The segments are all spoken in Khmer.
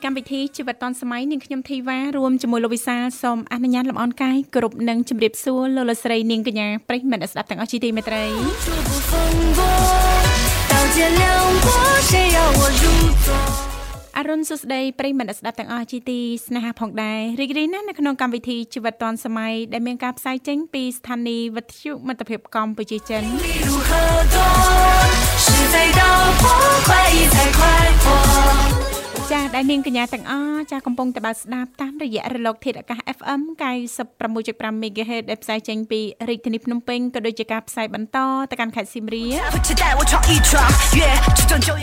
កម្មវិធីជីវិតឌွန်សម័យនាងខ្ញុំធីវ៉ារួមជាមួយលោកវិសាលសូមអនុញ្ញាតលំអរកាយគ្រប់នឹងជម្រាបសួរលោកលស្រីនាងកញ្ញាប្រិយមិត្តស្ដាប់ទាំងអស់ជាទីមេត្រីអរុនសុស្ដីប្រិយមិត្តស្ដាប់ទាំងអស់ជាទីស្នេហាផងដែររីករាយណាស់នៅក្នុងកម្មវិធីជីវិតឌွန်សម័យដែលមានការផ្សាយចេញពីស្ថានីយ៍វិទ្យុមិត្តភាពកម្ពុជាចិន是飞到破坏才快活 ចាដែលនាងកញ្ញាទាំងអស់ចាកំពុងតែបើស្ដាប់តាមរយៈរលកធាតុអាកាស FM 96.5 MHz ដែលផ្សាយចេញពីរាជធានីភ្នំពេញក៏ដូចជាការផ្សាយបន្តទៅកាន់ខេត្តសៀមរាប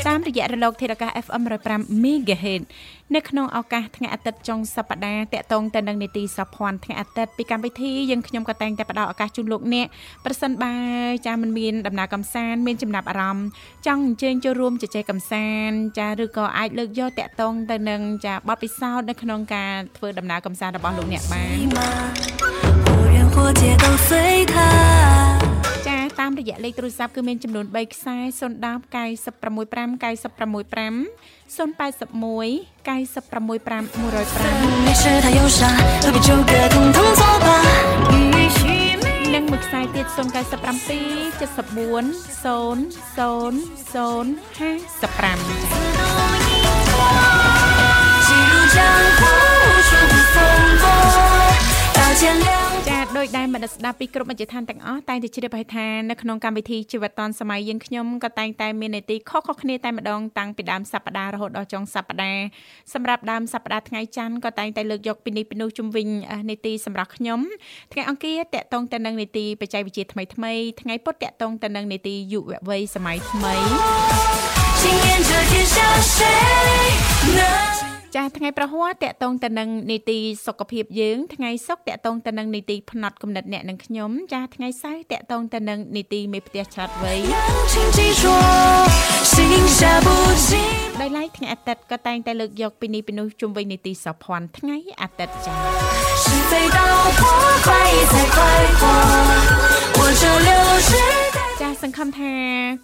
តាមរយៈរលកធាតុអាកាស FM 105 MHz នៅក្នុងឱកាសថ្ងៃអាទិត្យចុងសប្តាហ៍តកតងទៅនឹងនីតិសភ័ណ្ឌថ្ងៃអាទិត្យពីកម្មវិធីយើងខ្ញុំក៏តែងតែផ្ដល់ឱកាសជូនលោកអ្នកប្រសិនបើចាមិនមានដំណើរកំសាន្តមានចំណាប់អារម្មណ៍ចង់អញ្ជើញចូលរួមជជែកកំសាន្តចាឬក៏អាចលើកយកតកតងទៅនឹងចាបទពិសោធន៍នៅក្នុងការធ្វើដំណើរកំសាន្តរបស់លោកអ្នកបានចាតាមរយៈលេខទូរស័ព្ទគឺមានចំនួន3ខ្សែ010 965 965 081 965 105និងមួយខ្សែទៀត097 74 00 055 ដោយដែលមនស្សស្ដាប់ពីគ្រប់មជ្ឈដ្ឋានទាំងអស់តែងតែជ្រាបហើយថានៅក្នុងកម្មវិធីជីវិតឌွန်សម័យយើងខ្ញុំក៏តែងតែមាននីតិខុសៗគ្នាតែម្ដងតាំងពីដើមសប្ដាហ៍រហូតដល់ចុងសប្ដាហ៍សម្រាប់ដើមសប្ដាហ៍ថ្ងៃច័ន្ទក៏តែងតែលើកយកពីនេះពីនោះជំវិញនីតិសម្រាប់ខ្ញុំថ្ងៃអង្គារតកតងទៅនឹងនីតិបច្ចេកវិទ្យាថ្មីថ្មីថ្ងៃពុធតកតងទៅនឹងនីតិយុវវ័យសម័យថ្មី ចាថ្ងៃប្រហ័សតកតងទៅនឹងនីតិសុខភាពយើងថ្ងៃសុក្រតកតងទៅនឹងនីតិផ្នត់គំនិតអ្នកនិងខ្ញុំចាថ្ងៃសៅរ៍តកតងទៅនឹងនីតិមេផ្ទះឆ្លាតវៃដោយឡែកថ្ងៃអាទិត្យក៏តែងតែលើកយកពីនេះពីនោះជុំវិញនីតិសោភ័ណ្ឌថ្ងៃអាទិត្យចា ចាសង្ឃឹមថា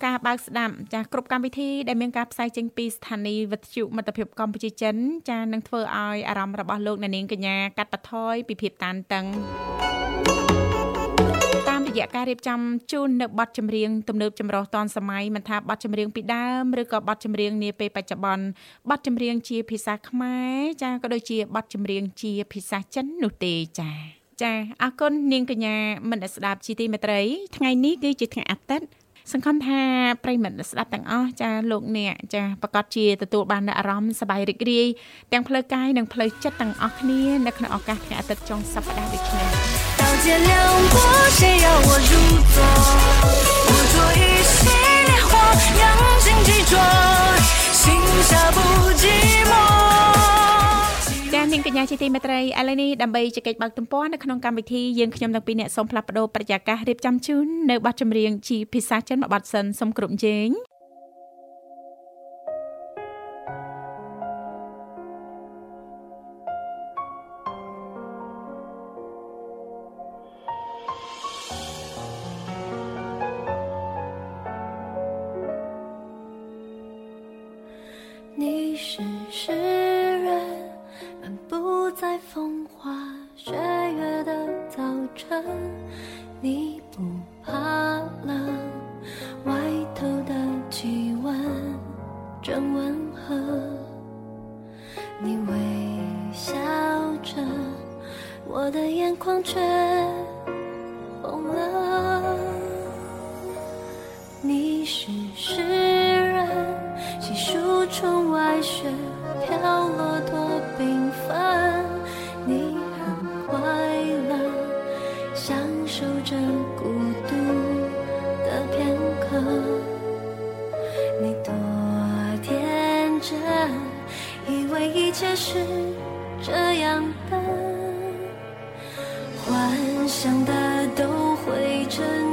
ការបើកស្ដាប់ចាគ្រប់កម្មវិធីដែលមានការផ្សាយចេញពីស្ថានីយ៍វិទ្យុមិត្តភាពកម្ពុជាចិនចានឹងធ្វើឲ្យអារម្មណ៍របស់លោកអ្នកនាងកញ្ញាកាត់បន្ថយពីភាពតានតឹងតាមរយៈការរៀបចំជូននៅបទចម្រៀងទំនើបចម្រុះតនសម័យមិនថាបទចម្រៀងពីដើមឬក៏បទចម្រៀងនាពេលបច្ចុប្បន្នបទចម្រៀងជាភាសាខ្មែរចាក៏ដូចជាបទចម្រៀងជាភាសាចិននោះទេចា៎ ចាអរគុណនាងកញ្ញាមិនស្ដាប់ជីទីមេត្រីថ្ងៃនេះគឺជាថ្ងៃអាទិត្យសង្ឃឹមថាប្រិមិត្តស្ដាប់ទាំងអស់ចាលោកអ្នកចាប្រកាសជាទទួលបាននូវអារម្មណ៍សប្បាយរីករាយទាំងផ្លូវកាយនិងផ្លូវចិត្តទាំងអស់គ្នានៅក្នុងឱកាសថ្ងៃអាទិត្យចុងសប្ដាហ៍ដូចនេះ刀剑两拨，谁要我入座？我做一袭烈火，扬尽执着，心下不寂寞。 ចានាងកញ្ញាជាទីមេត្រីឥឡូវនេះដើម្បីជែកបើកទំព័រនៅក្នុងកម្មវិធីយើងខ្ញុំទាំងពីរអ្នកសូមផ្លាស់ប្ដូរប្រយាកររៀបចំជូននៅបទចម្រៀងជាភាសាចិនមួយបទសិនសូមគ្រប់ជេង 你是诗人，细数窗外雪飘落多缤纷，你很快乐，享受着孤独的片刻，你多天真，以为一切是这样的，幻想的都会真。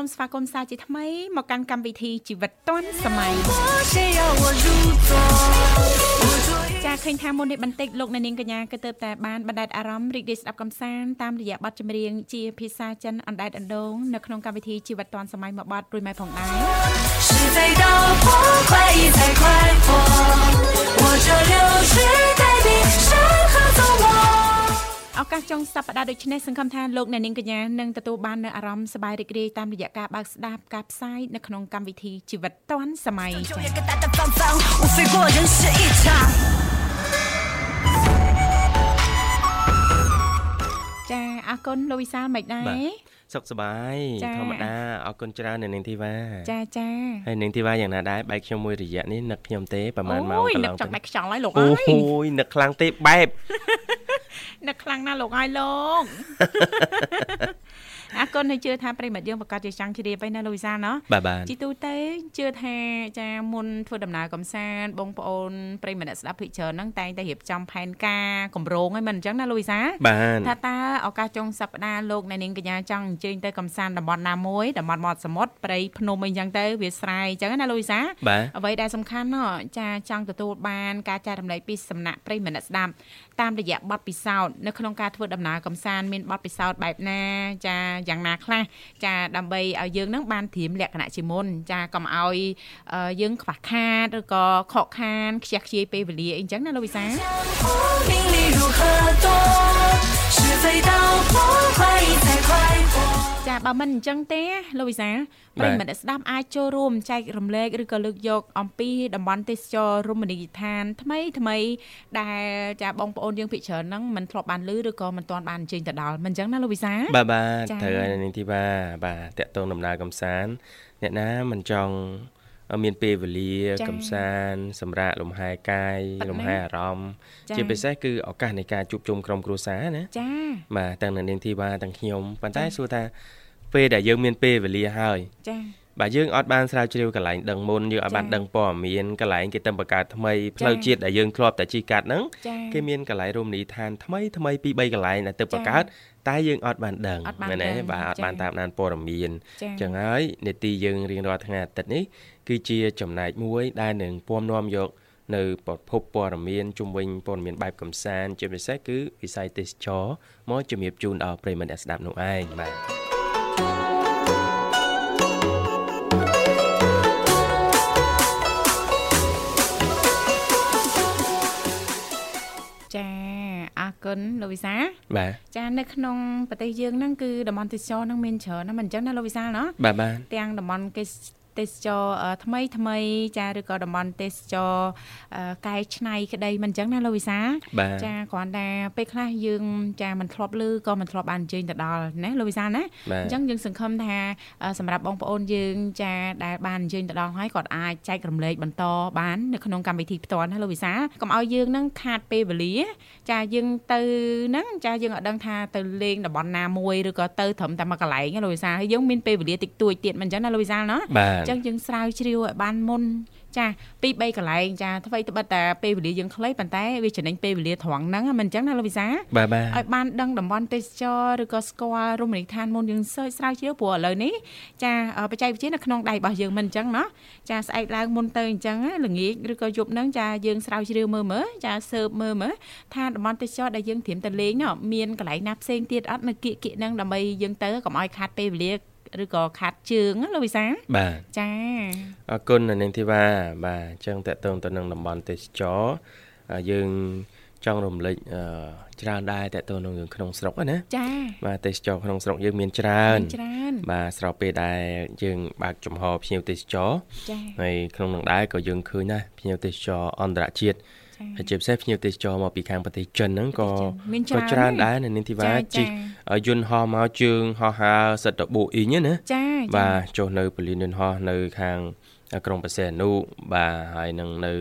មេត្រីសូមស្វាគមន៍សាជាថ្មីមកកាន់កម្មវិធីជីវិតឌွန်សម័យ 谁要我入座？我左右 ចាឃើញថាមុននេះបន្តិចលោកអ្នកនាងកញ្ញាក៏ទៅតែបានបណ្ដែតអារម្មណ៍រីករាយស្ដាប់កំសាន្តតាមរយៈបទចម្រៀងជាភាសាចិនអណ្ដែតអណ្ដូងនៅក្នុងកម្មវិធីជីវិតឌွန်សម័យមួយបទរួចមកផងដែរ 是飞到破快意才快活，我这流水代笔山河走我。 ឱកាសចុងសប្តាហ៍ដូចនេះសង្ឃឹមថាលោកអ្នកនាងកញ្ញានឹងទទួលបាននូវអារម្មណ៍សប្បាយរីករាយតាមរយៈការបើកស្ដាប់ការផ្សាយនៅក្នុងកម្មវិធីជីវិតឌွန်សម័យចាអរគុណលោកវិសាលមិនដែរសុខសប្បាយធម្មតាអរគុណច្រើននៅនាងធីវ៉ាចាចាហើយនាងធីវ៉ាយ៉ាងណាដែរបែកខ្ញុំមួយរយៈនេះនឹកខ្ញុំទេប្រហែលម៉ោងកន្លងទៅអូយនឹកចង់ដាច់ខ្យល់ហើយលោកអើយអូយនឹកខ្លាំងទេបែប នឹកខ្លាំងណាស់លោកអើយលោក អរគុណហើយជឿថាប្រិមិត្តយើងប្រកាសជាចង់ជ្រាបហើយណាលោកវិសាលណោះបាទបាទជីទូទៅជឿថាចាមុនធ្វើដំណើរកំសាន្តបងប្អូនប្រិយមិត្តអ្នកស្ដាប់ភិកច្រើនហ្នឹងតែងតែរៀបចំផែនការកម្រងឲ្យមិនអញ្ចឹងណាលូវីសាបាទថាតើឱកាសចុងសប្ដាហ៍លោកអ្នកនាងកញ្ញាចង់អញ្ជើញទៅកំសាន្តតំបន់ណាមួយតំបន់មាត់សមុទ្រព្រៃភ្នំអីអញ្ចឹងទៅវាស្រែអញ្ចឹងណាលូវីសាបាទអ្វីដែលសំខាន់ណោះចាចង់ទទួលបានការចែករំលែកពីសំណាក់ប្រិយមិត្តអ្នកស្ដាប់តាមរយៈបទពិសោធន៍នៅក្នុងការធ្វើដំណើរកំសាន្តមានបទពិសោធន៍បែបណាចាយ៉ាងណាខ្លះចាដើម្បីឲ្យយើងនឹងបានត្រៀមលក្ខណៈជាមុនចាកុំឲ្យអឺយើងខ្វះខាតឬក៏ខកខានខ្ជះខ្ជាយពេលវេលាអីចឹងណាលោកវិសា 我名利如何多？是非到破快意才快活。 ចា បើមិនអញ្ចឹងទេលោកវិសាប្រិយមិត្តអ្នកស្ដាប់អាចចូលរួមចែករំលែកឬក៏លើកយក អំពីតំបន់ទេសចររមណីយដ្ឋាន ថ្មីថ្មីដែលចាបងប្អូនយើងភិកច្រើនហ្នឹងមិនធ្លាប់បានឮឬក៏មិនទាន់បានអញ្ជើញទៅដល់មិនអញ្ចឹងណាលោកវិសាបាទបាទចា៎ត្រូវហើយនាងធីវ៉ាបាទតាក់ទងដំណើរកំសាន្តអ្នកណាមិនចង់មានពេលវេលាចា៎កំសាន្តសម្រាប់លំហែកាយប៉ិតណាលំហែអារម្មណ៍ចា៎ជាពិសេសគឺឱកាសនៃការជួបជុំក្រុមគ្រួសារណាចាបាទទាំងនៅនាងធីវ៉ាទាំងខ្ញុំប៉ុន្តែសួរថា ពេលដែលយើងមានពេលវេលាហើយចាបាទយើងអត់បានស្រាវជ្រាវកន្លែងដឹងមុនយើងអត់បានចា៎ដឹងព័ត៌មានកន្លែងគេទៅបង្កើតថ្មីផ្លូវចា៎ជាតិដែលយើងធ្លាប់តែជិះកាត់ហ្នឹងចាគេមានកន្លែងរមណីយដ្ឋានថ្មីថ្មីពីរបីកន្លែងដែលទៅចា៎បង្កើតតែយើងអត់បានដឹងអត់បានមែនទេដឹងបាទអត់ចា៎បានតាមដានព័ត៌មានចាចឹងហើយនេតិយើងរៀងរាល់ថ្ងៃអាទិត្យនេះគឺជាចំណែកមួយដែលនឹងពំនាំយកនៅប្រភពព័ត៌មានជុំវិញព័ត៌មានបែបកំសាន្តជាពិសេសគឺវិស័យទេសចរមកជំរាបជូនដល់ប្រិយមិត្តអ្នកស្ដាប់នោះឯងបាទ គុណលោកវិសាបាទចានៅក្នុងប្រទេសយើងហ្នឹងគឺតំបន់ទេសចរហ្នឹងមានច្រើនណាស់មិនអញ្ចឹងណាលោកវិសាលណោះបាទបាទទាំងតំបន់គេ ទេសចរអឺថ្មីថ្មីចាឬក៏តំបន់ទេសចរអឺកែច្នៃក្តីមិនអញ្ចឹងណាលោកវិសាបាទចាគ្រាន់តែពេលខ្លះយើងចាមិនធ្លាប់ឮក៏មិនធ្លាប់បានអញ្ជើញទៅដល់ណាលោកវិសាណាបាទអញ្ចឹងយើងសង្ឃឹមថាអឺសម្រាប់បងប្អូនយើងចាដែលបានអញ្ជើញទៅដល់ហើយគាត់អាចចែករំលែកបន្តបាននៅក្នុងកម្មវិធីផ្ទាល់ណាលោកវិសាកុំឲ្យយើងនឹងខាតពេលវេលា ចាយើងទៅហ្នឹងចាយើងអត់ដឹងថាទៅលេងតំបន់ណាមួយឬក៏ទៅត្រឹមតែមួយកន្លែងណាលោកវិសាហើយយើងមានពេលវេលាតិចតួចទៀតមិនអញ្ចឹងណាលោកវិសាណាបាទអញ្ចឹងយើងស្រាវជ្រាវឲ្យបានមុនចាពីរបីកន្លែងចាថ្មីត្បិតតែពេលវេលាយើងខ្លីប៉ុន្តែវាចំណេញពេលវេលាត្រង់ហ្នឹងមិនអញ្ចឹងណាលោកវិសាបាទបាទឲ្យបានដឹងតំបន់ទេសចរឬក៏ស្គាល់រមណីយដ្ឋានមុនយើងសើចស្រាវជ្រាវព្រោះឥឡូវនេះចាអឺបច្ចេកវិទ្យានៅក្នុងដៃរបស់យើងមិនអញ្ចឹងណាចាស្អែកឡើងមុនទៅអញ្ចឹងណាល្ងាចឬក៏យប់ហ្នឹងចាយើងស្រាវជ្រាវមើលមើលចាសើបមើលមើលថាតំបន់ទេសចរដែលយើងត្រៀមទៅលេងនោះមានកន្លែងណាផ្សេងទៀតអត់នៅគៀកគៀកហ្នឹងដើម្បីយើងទៅកុំឲ្យខាតពេលវេលា ឬក៏ខាតជើងណាលោកវិសាបាទចាអរគុណនៅនាងធីវ៉ាបាទអញ្ចឹងតកតងទៅនឹងតំបន់ទេសចរអឺយើងចង់រំលេចអឺច្រើនដែរតកតងនឹងរឿងក្នុងស្រុកហ្នឹងណាចាបាទទេសចរក្នុងស្រុកយើងមានច្រើនមានច្រើនបាទស្របពេលដែលយើងបើកចំហភ្ញៀវទេសចរចាហើយក្នុងនោះដែរក៏យើងឃើញដែរភ្ញៀវទេសចរអន្តរជាតិចា ហើយជាពិសេសភ្ញៀវទេសចរមកពីខាងប្រទេសចិនហ្នឹងក៏មានច្រើនក៏ច្រើនណាស់ដែរនៅនាងធីវ៉ាចាជិះចាឲ្យយន្តហោះមកជើងហោះហើរសិតតបូអ៊ីងហ្នឹងណាចាចាបាទចុះនៅពលានយន្តហោះនៅខាងក្រុងបរសេនុបាទហើយនឹងនៅ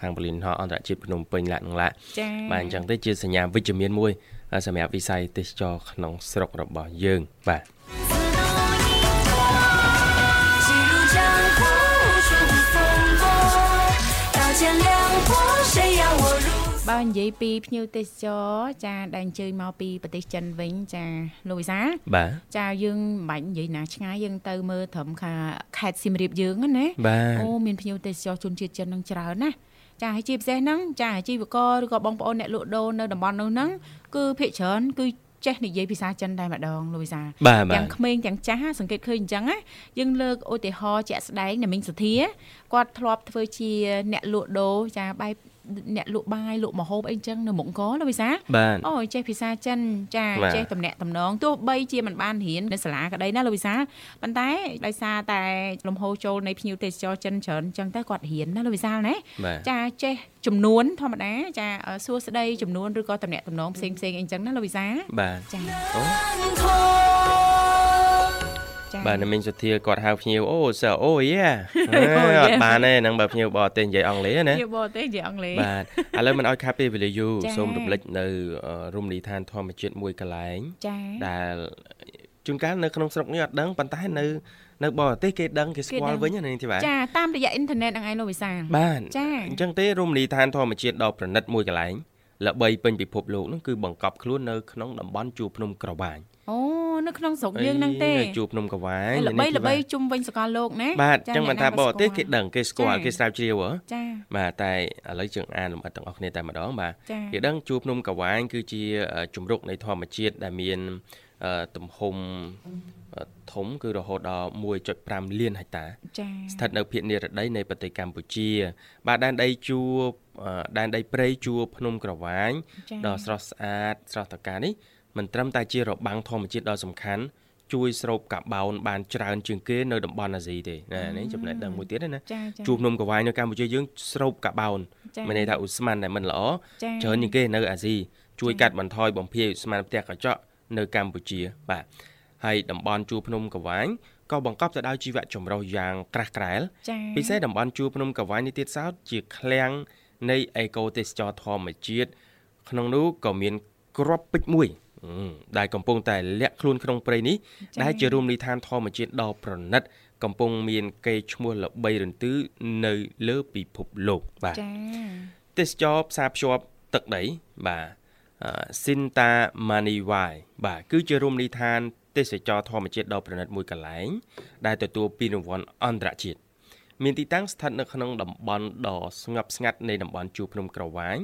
ខាងពលានយន្តហោះអន្តរជាតិភ្នំពេញឡាក់នឹងឡាក់ចាបាទអញ្ចឹងទៅជាសញ្ញាវិជ្ជមានមួយសម្រាប់វិស័យទេសចរក្នុងស្រុករបស់យើងបាទ បើនិយាយពីភ្ញៀវទេសចរចាដែលអញ្ជើញមកពីប្រទេសចិនវិញចាលោកវិសាបាទចាយើងមិនបាច់និយាយណាឆ្ងាយយើងទៅមើលត្រឹមខាខេត្តសៀមរាបយើងហ្នឹងណាបាទអូមានភ្ញៀវទេសចរជនជាតិចិននឹងច្រើនណាស់ចាហើយជាពិសេសហ្នឹងចាអាជីវករឬក៏បងប្អូនអ្នកលក់ដូរនៅតំបន់នោះហ្នឹងគឺភាគច្រើនគឺចេះនិយាយភាសាចិនតែម្ដងលោកវិសាបាទបាទាំងទក្មេងទាំងចាស់សង្កេតឃើញអញ្ចឹងណាយើងលើកឧទាហរណ៍ជាក់ស្ដែងអ្នកមីងសុធាគាត់ធ្លាប់ធ្វើជាអ្នកលក់ដូរចាបែប អ្នកលក់បាយលក់ម្ហូបអីចឹងនៅមុខកលោកវិសាបាទអូចេះភាសាចិនចាបាទចេះតំណាក់តំណងទោះបីជាមិនបានរៀននៅសាលាក្តីណាលោកវិសាប៉ុន្តែដោយសារតែលំហូរចូលនៃភ្ញៀវទេសចរចិនច្រើនអញ្ចឹងទៅគាត់រៀនណាលោកវិសាណាបាទចាចេះចំនួនធម្មតាចាសួរស្ដីចំនួនឬក៏តំណាក់តំណងផ្សេងផ្សេងៗអីចឹងណាលោកវិសាបាទចាអូចា បាទអ្នកមីងសុធាគាត់ហៅភ្ញៀវអូសើអូយេអូយេអត់បានទេហ្នឹងបើភ្ញៀវបរទេសនិយាយអង់គ្លេសណាជាបរទេសនិយាយអង់គ្លេសបាទឥឡូវមិនឲ្យខាត់ពេលវេលាយូរចា៎សូមរំលឹកនៅអឺរមណីយដ្ឋានធម្មជាតិមួយកន្លែងចាដែលជួនកាលនៅក្នុងស្រុកនេះអត់ដឹងប៉ុន្តែនៅនៅបរទេសគេដឹងគេស្គាល់វិញណានាងធីបាចាតាមរយៈអ៊ីនធឺណិតហ្នឹងឯងលោកវិសាលបាទចា៎អញ្ចឹងទេរមណីយដ្ឋានធម្មជាតិដ៏ប្រណិតមួយកន្លែងល្បីពេញពិភពលោកហ្នឹងគឺបង្កប់ខ្លួននៅក្នុងតំបន់ជួរភ្នំក្រវាញ អូនៅក្នុងស្រុកយើងហ្នឹងទេនៅជួរភ្នំក្រវាញល្បីនាងធីល្បីជុំវិញសកលលោកណាបាទអចាញ្ចឹងមិនអ្នកថាណាបរទេសស្គាល់គេដឹងគេស្គាល់ចា៎គេស្រាវជ្រាវហ៎ចាបាទតែឥឡូវយើងអានលម្អិតទាំងអស់គ្នាតែម្ដងបាទចាគេដឹងជួរភ្នំកវាញគឺជាអឺជំរុកនៃធម្មជាតិដែលមានអឺទំហំអឺធំគឺរហូតដល់1.5លានហិកតាចាស្ថិតនៅភាគនិរតីនៃប្រទេសកម្ពុជា បាទដែនដីជួរអឺដែនដីព្រៃជួរភ្នំក្រវាញចាដ៏ស្រស់ស្អាតស្រស់ត្រកាលនេះ មិនត្រឹមតែជារបាំងធម្មជាតិដ៏សំខាន់ជួយស្រូបកាបូនបានច្រើនជាងគេនៅតំបន់អាស៊ីទេណានេះចំណេះដឹងមួយទៀតណាចាចាជួរភ្នំក្រវាញនៅកម្ពុជាយើងស្រូបកាបូនចាមានន័យថាឧស្ម័នដែលមិនល្អចាច្រើនជាងគេនៅអាស៊ីជួយចា៎កាត់បន្ថយបំភាយឧស្ម័នផ្ទះកញ្ចក់នៅកម្ពុជាបាទហើយតំបន់ជួរភ្នំកវាញក៏បង្កប់ទៅដោយជីវៈចម្រុះយ៉ាងក្រាស់ក្រែលចាពិសេសតំបន់ជួរភ្នំកវាញនេះទៀតសោតជាឃ្លាំងនៃអេកូទេសចរធម្មជាតិក្នុងនោះក៏មានក្របពេជ្រមួយអឺ ដែលកំពុងតែលាក់ខ្លួនក្នុងព្រៃនេះដែលជារមណីយដ្ឋានធម្មជាតិដ៏ប្រណិត កំពុងមានកេរ្តិ៍ឈ្មោះល្បីរន្ទឺនៅលើពិភពលោកបាទចាទេសចរផ្សារភ្ជាប់ទឹកដីបាទអឺ Sinta Maniwai បាទគឺជារមណីយដ្ឋានទេសចរធម្មជាតិដ៏ប្រណិតមួយកន្លែង ដែលទទួលពានរង្វាន់អន្តរជាតិមានទីតាំងស្ថិតនៅក្នុងតំបន់ដ៏ស្ងប់ស្ងាត់នៃតំបន់ជួរភ្នំក្រវាញ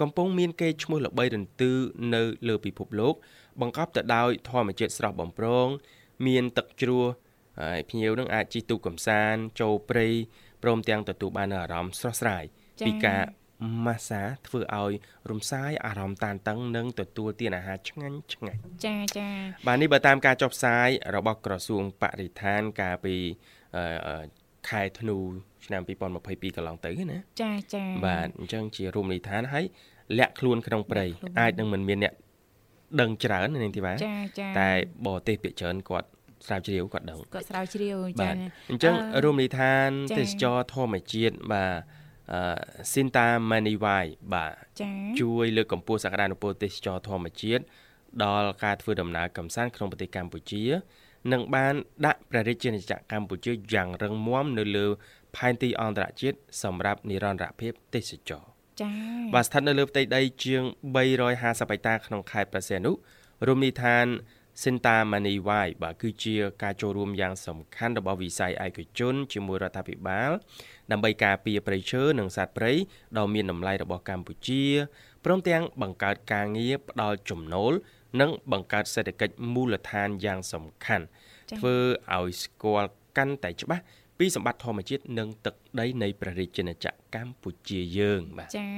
កំពុងមានកេរ្តិ៍ឈ្មោះល្បីរន្ទឺនៅលើពិភពលោក បង្កប់ទៅដោយធម្មជាតិស្រស់បំព្រង មានទឹកជ្រោះហើយភ្ញៀវនឹងអាចជិះទូកកំសាន្តចូលព្រៃព្រមទាំងទទួលបាននូវអារម្មណ៍ស្រស់ស្រាយចា៎ពីការម៉ាស្សាធ្វើឲ្យរំសាយអារម្មណ៍តានតឹងនិងទទួលទានអាហារឆ្ងាញ់ឆ្ងាញ់ចាចាបាទនេះបើតាមការចុះផ្សាយរបស់ក្រសួងបរិស្ថានកាលពីអឺអឺ ខែធ្នូឆ្នាំ2022កន្លងទៅណាចាចាបាទអញ្ចឹងជារមណីយដ្ឋានហើយលាក់ខ្លួនក្នុងព្រៃលាក់ខ្លួនអាចនឹងមិនមានអ្នកដឹងច្រើនណានាងធីបាចាចាតែបរទេសភាគច្រើនគាត់ស្រាវជ្រាវគាត់ដឹងក៏ស្រាវជ្រាវបាចាទអញ្ចឹងអឺរមណីយដ្ឋានចា៎ទេសចរធម្មជាតិបាទអឺ Sinta Maniwai បាទចាជួយលើកកម្ពស់សក្តានុពលទេសចរធម្មជាតិដល់ការធ្វើដំណើរកម្សាន្តក្នុងប្រទេសកម្ពុជា និងបានដាក់ព្រះរាជាណាចក្រកម្ពុជាយ៉ាងរឹងមាំនៅលើផែនទីអន្តរជាតិសម្រាប់និរន្តរភាពទេសចរចាបាទស្ថិតនៅលើផ្ទៃដីជាង350ហិកតាក្នុងខេត្តព្រះសីហនុរមណីយដ្ឋាន Sinta Maniwai បាទគឺជាការចូលរួមយ៉ាងសំខាន់របស់វិស័យឯកជនជាមួយរដ្ឋាភិបាលដើម្បីការពារព្រៃឈើនិងសត្វព្រៃដ៏មានតម្លៃរបស់កម្ពុជាព្រមទាំងបង្កើតការងារផ្ដល់ចំណូល និងបង្កើតសេដ្ឋកិច្ចមូលដ្ឋានយ៉ាងសំខាន់ធ្វើឲ្យស្គាល់កាន់តែច្បាស់ពីសម្បត្តិធម្មជាតិនិងទឹកដីនៃព្រះរាជាណាចក្រកម្ពុជាយើងបាទចា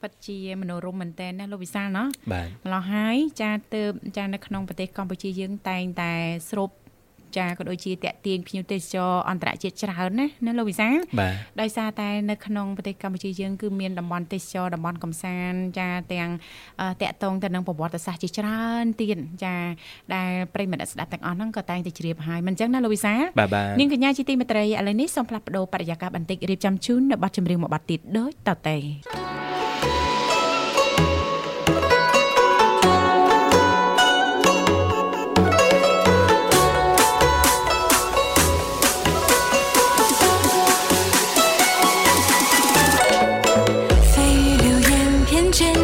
ពិតជាមនោរមមែនតើណាលោកវិសាលណោះបាទម្លោះហើយចាទៅចានៅក្នុងប្រទេសកម្ពុជាយើងតែងតែស្រូប ចាក៏ដូចជាតាក់ទាញភ្ញៀវទេសចរអន្តរជាតិច្រើនណាណាលោកវិសាលបាទដោយសារតែនៅក្នុងប្រទេសកម្ពុជាយើងគឺមានតំបន់ទេសចរតំបន់កំសាន្តចាទាំងអឺតាក់ទងទៅនឹងប្រវត្តិសាស្ត្រជាច្រើនទៀតចាដែលប្រិយមិត្តអ្នកស្ដាប់ទាំងអស់ហ្នឹងក៏តែងតែជ្រាបហើយមិនអញ្ចឹងណាលោកវិសាលបាទបាទនាងកញ្ញាជាទីមេត្រីឥឡូវនេះសូមផ្លាស់ប្ដូរបរិយាកាសបន្តិចរៀបចំជូននៅប័ណ្ណចម្រៀងមួយប័ណ្ណទៀតដូចតទៅ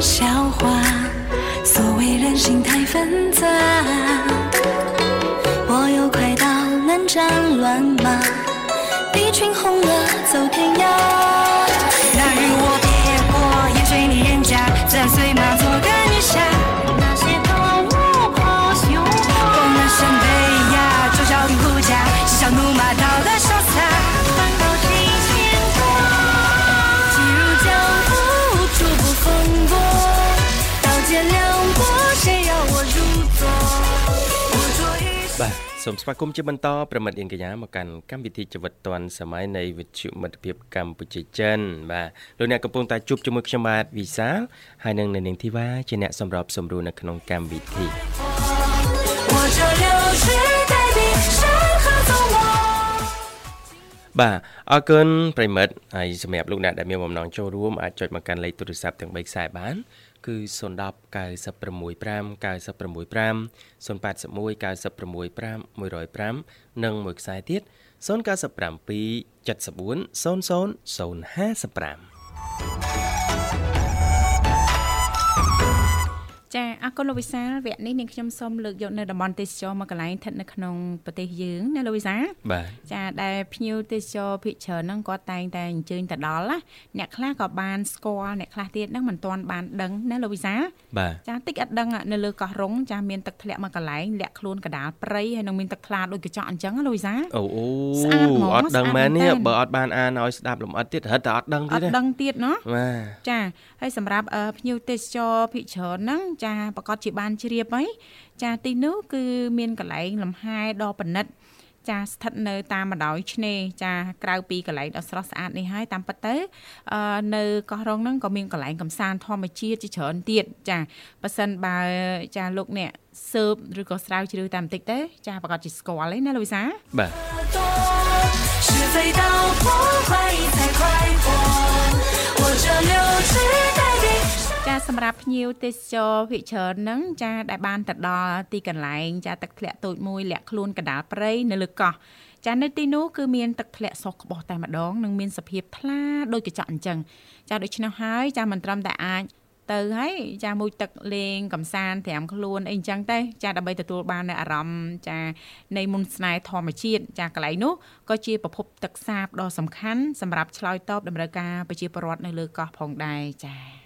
笑话，所谓人心太纷杂，我有快刀难斩乱麻。 សូមស្វាគមន៍ជាបន្តប្រិមិត្តអៀងកញ្ញាមកកាន់កម្មវិធីជីវិតឌွန်សម័យនៃវិទ្យុមិត្តភាពកម្ពុជាចិនបាទលោកអ្នកកំពុងតែជួបជាមួយខ្ញុំបាទវិសាលហើយនឹងនៅនាងធីវ៉ាជាអ្នកសម្របសម្រួលនៅក្នុងកម្មវិធីបាទអរគុណប្រិមិត្តហើយសម្រាប់លោកអ្នកដែលមានបំណងចូលរួមអាចចុចមកកាន់លេខទូរស័ព្ទទាំង3ខ្សែបាន0 គឺ010 965 965 081 965 105និងមួយខ្សែទៀត097 74 00 055 ចាអរគុណលោកវិសាលវគ្គនេះនាងខ្ញុំសូមលើកយកនៅតំបន់ទេសចរមកកន្លែងស្ថិតនៅក្នុងប្រទេសយើងណាលោកវិសាលបាទចាដែលភ្ញៀវទេសចរភិកច្រើនហ្នឹងគាត់តែងតែអញ្ជើញទៅដល់ណាអ្នកខ្លះក៏បានស្គាល់អ្នកខ្លះទៀតហ្នឹងមិនទាន់បានដឹងណាលោកវិសាលបាទចាតិចអត់ដឹងនៅលើកោះរុងចាមានទឹកធ្លាក់មកកន្លែងលាក់ខ្លួនកដាលព្រៃហើយនឹងមានទឹកថ្លាដូចកញ្ចក់អញ្ចឹងណាលោកវិសាលអូអូអត់ដឹងមែននេះបើអត់បានអានឲ្យស្ដាប់លំអិតទៀតរហិតតែអត់ដឹងទៀតអត់ដឹងទៀតណោះចាហើយសម្រាប់ភ្ញៀវទេសចរភិកច្រើនហ្នឹងចាប្រកាសជាបានជ្រាបហើយចាទីនោះគឺមានកន្លែងលំហែដ៏ប៉និត ចាស្ថិតនៅតាមបណ្ដោយឆ្នេរចាក្រៅពីកន្លែងដ៏ស្រស់ស្អាតនេះហើយតាមពិតទៅអឺនៅកោះរងហ្នឹងក៏មានកន្លែងកំសាន្តធម្មជាតិជាច្រើនទៀតចាប៉ះសិនបើចាលោកអ្នកស៊ើបឬក៏ស្រាវជ្រាវតាមបន្តិចទៅចាប្រកាសជាស្គាល់ទេណាលោកវិសា បាទ 多，是非刀破坏才快活。我这流水代笔。 ចាសម្រាប់ភ្ញៀវទេសចរភិកច្រើនហ្នឹងចាដែលបានទៅដល់ទីកន្លែងចាទឹកធ្លាក់តូចមួយលាក់ខ្លួនកណ្ដាលព្រៃនៅលើកោះចានៅទីនោះគឺមានទឹកធ្លាក់សុះក្បោះតែម្ដងនិងមានសភាពថ្លាដូចកញ្ចក់អញ្ចឹងចាដូច្នោះហើយចាមិនត្រឹមតែអាចទៅហើយចាមួយទឹកលេងកំសាន្តត្រាំខ្លួនអីអញ្ចឹងទេចាដើម្បីទទួលបាននៅអារម្មណ៍ចានៃមុនស្នេហ៍ធម្មជាតិចាកន្លែងនោះក៏ជាប្រភពទឹកសាបដ៏សំខាន់សម្រាប់ឆ្លើយតបតម្រូវការប្រជាពលរដ្ឋនៅលើកោះផងដែរចា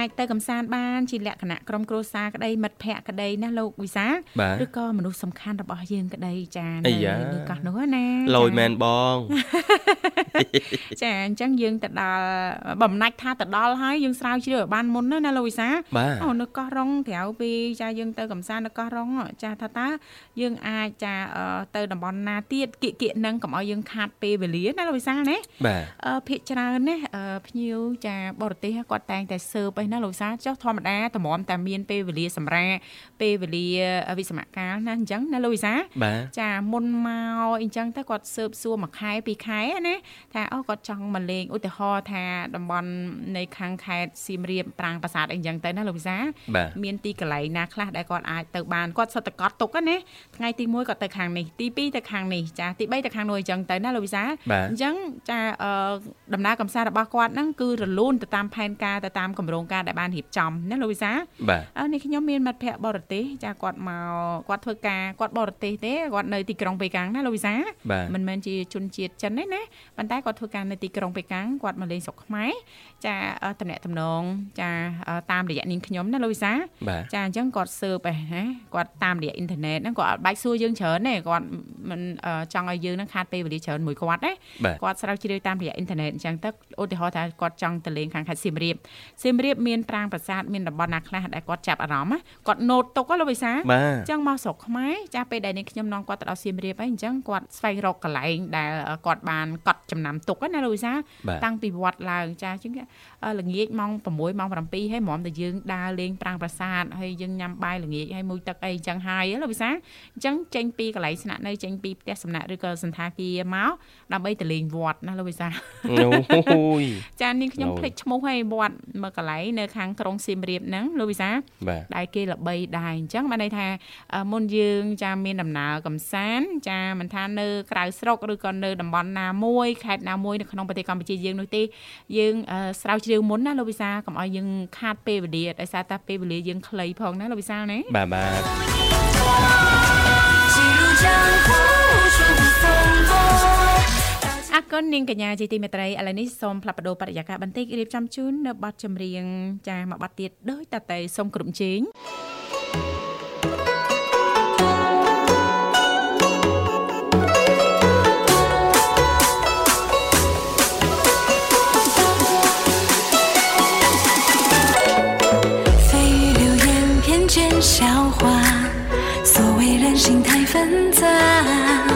អ្នកអាចទៅកំសាន្តបានជាលក្ខណៈក្រុមគ្រួសារក្តីមិត្តភ័ក្តិក្តីណាលោកវិសាលបាទឬក៏មនុស្សសំខាន់របស់យើងក្តីចាអានៅយ៉ាលើកោះនោះណាលយមែនបងចាអញ្ចឹងយើងទៅដល់បំណាច់ថាទៅដល់ហើយយើងស្រាវជ្រាវឲ្យបានមុនណាណាលោកវិសាលបាទអូនៅកោះរងក្រៅពីចាយើងទៅកំសាន្តនៅកោះរងចាថាតើយើងអាចចាអឺទៅតំបន់ណាទៀតគៀកគៀកនឹងកុំឲ្យយើងខាតពេលវេលាណាលោកវិសាលណាបាទអឺភាគច្រើនណាអឺភ្ញៀវចាបរទេសគាត់តែងតែស៊ើបអីណាលោកវិសាលចុះធម្មតាតម្រាំតែមានពេលវេលាសម្រាប់ពេលវេលាវិស្សមកាលណាអញ្ចឹងណាលោកវិសាលបាទចាមុនមកអីចឹងទៅគាត់ស៊ើបសួរមួយខែពីរខែណាថាអូគាត់ចង់មកលេងឧទាហរណ៍ថាតំបន់នៃខាងខេត្តសៀមរាបប្រាង្គប្រាសាទអីចឹងទៅណាលោកវិសាលបាទមានទីកន្លែងណាខ្លះដែលគាត់អាចទៅបានគាត់សិតតកត់ទុកណាថ្ងៃទី1គាត់ទៅខាងនេះទី2ទៅខាងនេះចាទី3ទៅខាងនោះអញ្ចឹងទៅណាលោកវិសាលបាទអញ្ចឹងចាអឺដំណើរកំសាន្តរបស់គាត់ហ្នឹងគឺរលូនទៅតាមផែនការទៅតាមគម្រោងការដែលបានរៀបចំណាលោកវិសាលបាទអឺនេះខ្ញុំមានមិត្តភ័ក្តិបរទេសចាគាត់មកគាត់ធ្វើការគាត់បរទេសទេគាត់នៅទីក្រុងប៉េកាំងណាលោកវិសាបាទមិនមែនជាជនជាតិចិនទេណាប៉ុន្តែគាត់ធ្វើការនៅទីក្រុងប៉េកាំងគាត់មកលេងស្រុកខ្មែរចាអឺតំណែងតំណងចាអឺតាមរយៈនាងខ្ញុំណាលោកវិសាបាទចាអញ្ចឹងគាត់ស៊ើបឯណាគាត់តាមរយៈអ៊ីនធឺណិតហ្នឹងគាត់អត់បាច់សួរយើងច្រើនទេគាត់មិនអឺចង់ឲ្យយើងហ្នឹងខាតពេលវេលាច្រើនមួយគាត់ណាបាទគាត់ស្រាវជ្រាវតាមរយៈអ៊ីនធឺណិតអញ្ចឹងទៅឧទាហរណ៍ថាគាត់ចង់ទៅលេងខាងខេត្តសៀមរាបសៀមរាបមានប្រាង្គប្រាសាទមានតំបន់ណាខ្លះដែលគាត់ចាប់អារម្មណ៍ណាគាត់ណូតទុកហ៎លោកវិសាបាទអញ្ចឹងមកស្រុកខ្មែរចាស់ពេលដែលនាងខ្ញុំនាំគាត់ទៅដល់សៀមរាបហើយអញ្ចឹងគាត់ស្វែងរកកន្លែងដែលគាត់បានកត់ចំណាំទុកណាលោកវិសាបាទតាំងពីវត្តឡើងចាអញ្ចឹងអឺល្ងាចម៉ោង6ម៉ោង7ហើយហ្មងតែយើងដើរលេងប្រាង្គប្រាសាទហើយយើងញ៉ាំបាយល្ងាចហើយមួយទឹកអីអញ្ចឹងហើយហ៎លោកវិសាអញ្ចឹងចេញពីកន្លែងស្នាក់នៅចេញញពីផ្ទះសំណាក់ឬក៏សន្តាគារមកដើម្បីទៅលេងវត្តណាលោកវិសាលអូយចានាងខ្ញុំឡូវភ្លេចឈ្មោះហើយវត្តមួយកន្លែងនៅខាងក្រុងសៀមរាបហ្នឹងលោកវិសាលបាទដែលគេល្បីដែរអញ្ចឹងបានន័យថាអឺមុនយើងចាមានដំណើរកំសាន្តចាមិនថានៅក្រៅស្រុកឬក៏នៅតំបន់ណាមួយខេត្តណាមួយនៅក្នុងប្រទេសកម្ពុជាយើងនោះទេយើងអឺស្រាវជ្រាវមុនណាលោកវិសាលកុំឲ្យយើងខាតពេលវេលាដោយសារតែពេលវេលាយើងខ្លីផងណាលោកវិសាលណាបាទបាទ គុណនាងកញ្ញាជាទីមេត្រីឥឡូវនេះសូមផ្លាប់បដោបរិយាកាសបន្តិចរៀបចំជូននៅប័ណ្ណចម្រៀងចាមួយប័ណ្ណទៀតដោយតតែសូមគ្រប់ជេង 蜚语流言，偏见笑话，所谓人心太纷杂。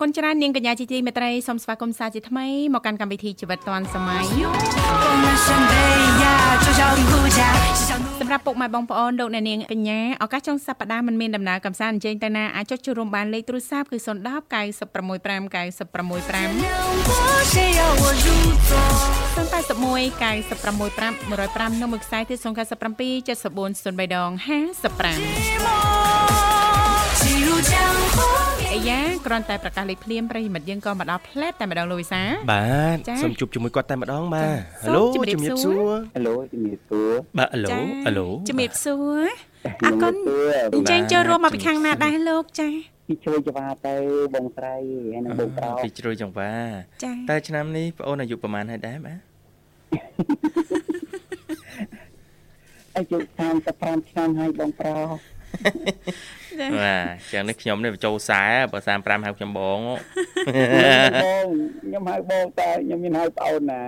គុណច្រើននាងកញ្ញាជាទីមេត្រីសូមស្វាគមន៍សាជាថ្មីមកកាន់កម្មវិធីជីវិតឌွန်សម័យសម្រាប់ពុកម៉ែបងប្អូនលោកអ្នកនាងកញ្ញាឱកាសចុងសប្តាហ៍មិនមានដំណើរកំសាន្តអញ្ជើញទៅណាអាចចុចចូលរួមបានលេខទូរស័ព្ទគឺ010 965 965 081 965 105និងមួយខ្សែទៀត097 740355 គ្រាន់តែប្រកាសលេខភ្លាមប្រិយមិត្តយើងក៏មកដល់ផ្លែតតែម្ដងលោកវិសាបាទចា៎សូមជួបជាមួយគាត់តែម្ដងបាទចា៎ហេឡូសូមជម្រាបជំរាបសួសួររហេឡូជំរាបសួរបាទហេឡូចាហេឡូជំរាបសួរអជំរគុណរាបសួរអញ្ចឹងចូលរួមមកពីខាងណាដែរលោកចាពីជួយច្បារទៅបងស្រីហើយនឹងបងប្រោពីជ្រុយចង្វាចាតែឆ្នាំនេះបងអូនអាយុប្រហែលហើយដែរបាទអាយុ35ឆ្នាំហើយបងប្រោចា បាទចឹងនេះខ្ញុំនេះបញ្ចូល40បើ35ហៅខ្ញុំបងបងខ្ញុំហៅបងតើខ្ញុំមានហៅប្អូនណា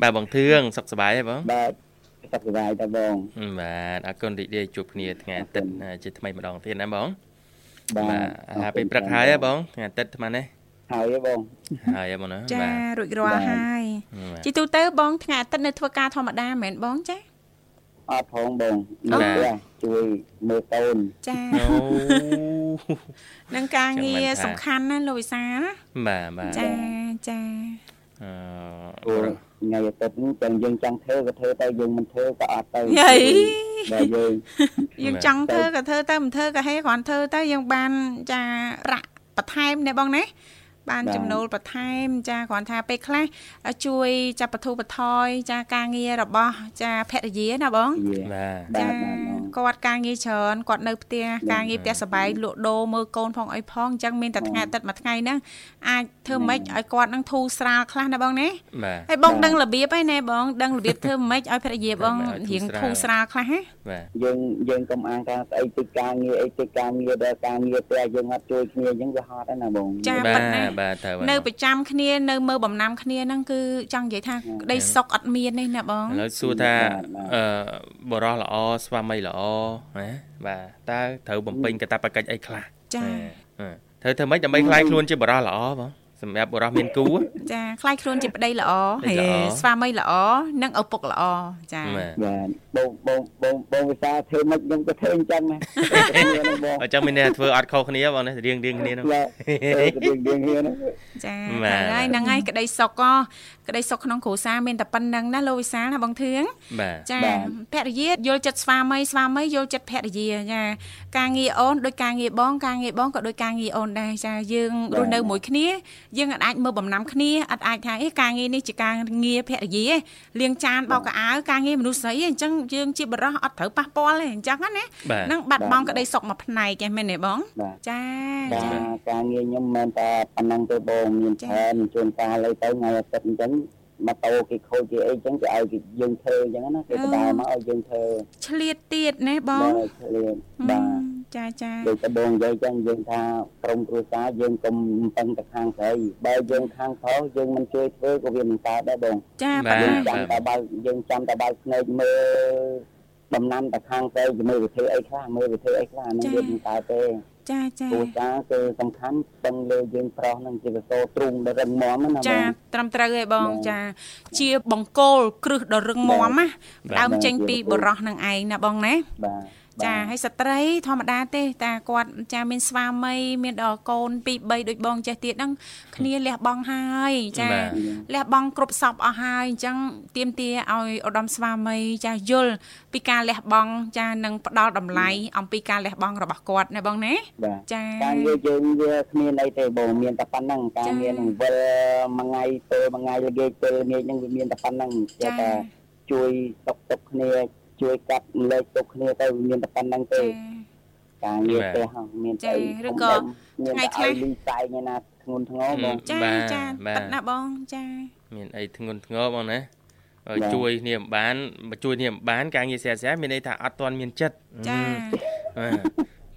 បាទបងធឿងសុខសប្បាយទេបងបាទសុខសប្បាយតើបងបាទអរគុណរីករាយជួបគ្នាថ្ងៃអាទិត្យជាថ្មីម្ដងទៀតណាបងបាទបាទអាហារពេលព្រឹកហើយហ៎បងថ្ងៃអាទិត្យថ្មនេះហើយហ៎បងហើយហ៎បងណាចាបាទរួចរាល់ហើយបាទជីទូទៅបងថ្ងៃអាទិត្យនៅធ្វើការធម្មតាមែនបងចា អត់ផងបងអូនៅផ្ទះជួយមើលកូនចាអូនឹងការងារចឹងមិនថាសំខាន់ណាលោកវិសាលបាទបាទចាចាអព្រោះឺថ្ងៃអាទិត្យនេះចឹងយើងចង់ធ្វើក៏ធ្វើទៅយើងមិនធ្វើក៏អត់ទៅយីបាទយើងយើងចង់ធ្វើក៏ធ្វើទៅមិនធ្វើក៏ហេគ្រាន់ធ្វើទៅយើងបានចាប្រាក់បន្ថែមណាបងណា បានចំណូលបន្ថែមចាគ្រាន់ថាពេលខ្លះជួយចាប់បទូបថយចាការងាររបស់ចាភរិយាណាបងយេបាទបាទចាបាទបង គាត់ការងារច្រើនគាត់នៅផ្ទះការងារផ្ទះសបាយលក់ដូរមើលកូនផងអីផងអញ្ចឹងមានតែថ្ងៃអាទិត្យមួយថ្ងៃហ្នឹងអាចធ្វើម៉េចឲ្យគាត់នឹងធូរស្រាលខ្លះណាបងណាបាទហើយបងដឹងរបៀបហើយណែបងដឹងរបៀបធ្វើម៉េចឲ្យភរិយាបងរៀងធូរស្រាលខ្លះហ៎បាទយើងយើងកុំអាងថាស្អីតិចការងារអីតិចការងារដល់ការងារផ្ទះយើងអត់ជួយគ្នាអញ្ចឹងវាហត់ហើយណាបងចាបាប៉ុន្តែទបាទត្រូវហើយនៅប្រចាំគ្នានៅមើលបំណាំគ្នាហ្នឹងគឺចង់និយាយថាក្តីសុខអត់មានទេណាបងឥឡូវសួរថាអឺបរោះល្អស្វាមីល្អណាបាទតើត្រូវបំពេញកាតព្វកិច្ចអីខ្លះចាអឺត្រូវធ្វើម៉េចដើម្បីខ្លាយខ្លួនជាបរោះល្អបងសម្រាប់បរោះមានគូចាខ្លាយខ្លួនជាប្តីល្អប្តីហើយល្អស្វាមីល្អនិងឪពុកល្អចាបាទបាទបងបងបងបងវិសាធ្វើម៉េចខ្ញុំក៏ធ្វើអញ្ចឹងណាគ្នានឹងបងអញ្ចឹងមានន័យថាធ្វើអត់ខុសគ្នាបងណារៀងរៀងគ្នាហ្នឹងបាទទៅរៀងរៀងគ្នាណាចាបាទហ្នឹងហើយហ្នឹងហើយក្តីសុខក៏ ក្តីសុខក្នុងគ្រួសារមានតែប៉ុណ្្នឹងណាលោកវិសាលណាបងធឿងបាទចាភរិយាយល់ចិត្តស្វាមីស្វាមីយល់ចិត្តភរិយាចាការងារអូនដូចការងារបងការងារបងក៏ដូចការងារអូនដែរចាយើងរស់នៅមួយគ្នាយើងអាចមើលបំណាំគ្នាអត់អាចថាអេការងារនេះជាការងារភរិយាទេលាងចានបោកកៅអៅការងារមនុស្សស្រីទេអញ្ចឹងយើងជាបរិសអត់ត្រូវប៉ះពាល់ទេអញ្ចឹងណាបាទហ្នឹងបាត់បង់ក្តីសុខមួយផ្នែកឯងមែនទេបងបាទចាកាចារការងារខ្ញុំមិនមែនតែប៉ុណ្ណឹងទេបងមានចា៎ច្រើនជួនកាលលើទៅថ្ងៃអាទិត្យអញ្ចឹង ម៉ូតូគេខូចគេអីអញ្ចឹងគេឲ្យគេយើងធ្វើអញ្ចឹងណាគេបដាមកឲ្យយើងធ្វើឆ្លៀតទៀតណាបងបាទឆ្លៀនបាទចាចាដូចតែបងនិយាយចឹងយើងថាក្រុមគ្រួសារយើងកុំពឹងតែខាងស្រីបើយើងខាងប្រុសយើងមិនជួយធ្វើក៏វាមិនកើតដែរបងចាបាប៉ុទន្តែចាំតែបើកយើងចាំតែបើកភ្នែកមើលដំណាំតែខាងស្រីមើលវិធីអីខ្លះមើលវិធីអីខ្លះហ្នឹងវាមិនកើតទេ ចាចាគ្រួសារគឺសំខាន់ស្ទឹងលើយើងប្រុសនឹងជាកសោទ្រូងដ៏រឹងមាំណាចាបងត្រឹមត្រូវហើយបងចាចា ជាបង្គោលគ្រឹះដ៏រឹងមាំណាបាទដើមចេញពីបរោះនឹងឯងណាបងណាបាទ ចាហើយស្ត្រីធម្មតាទេតាគាត់ចាមានស្វាមីមានដល់កូន2 3ដូចបងចេះទៀតហ្នឹងគ្នាលះបង់ហើយចាបាទលះបង់គ្រប់សពអស់ហើយអញ្ចឹងទៀមទាឲ្យឧត្តមស្វាមីចាយល់ពីការលះបង់ចានឹងផ្ដល់តម្លៃអំពីការលះបង់របស់គាត់ណាបងណាបាទចាការងារយើងវាគ្មានអីទេបងមានតែប៉ុណ្្នឹងការចាងារនឹងវិលមួយថ្ងៃពេលមួយថ្ងៃល្ងាចពេលល្ងាចហ្នឹងវាមានតែប៉ុណ្្នឹងចេះតែជួយតុកតុកគ្នា ជួយកាត់លេខទុកគ្នាទៅវាមានតែប៉ុណ្្នឹងទេចាការងារផ្ទះហ្នឹងមានចាអីឬក៏មានថ្ងៃតែខ្លះឲ្យលីសែងឯណាធ្ងន់ធ្ងរបងចាបាទចាបាទប៉ិតណាបងចាមានអីធ្ងន់ធ្ងរបងណាបើបាទជួយគ្នាមិនបានបើជួយគ្នាមិនបានការងារស្រាស្រាមានន័យថាអត់ទាន់មានចិត្តចាបាទ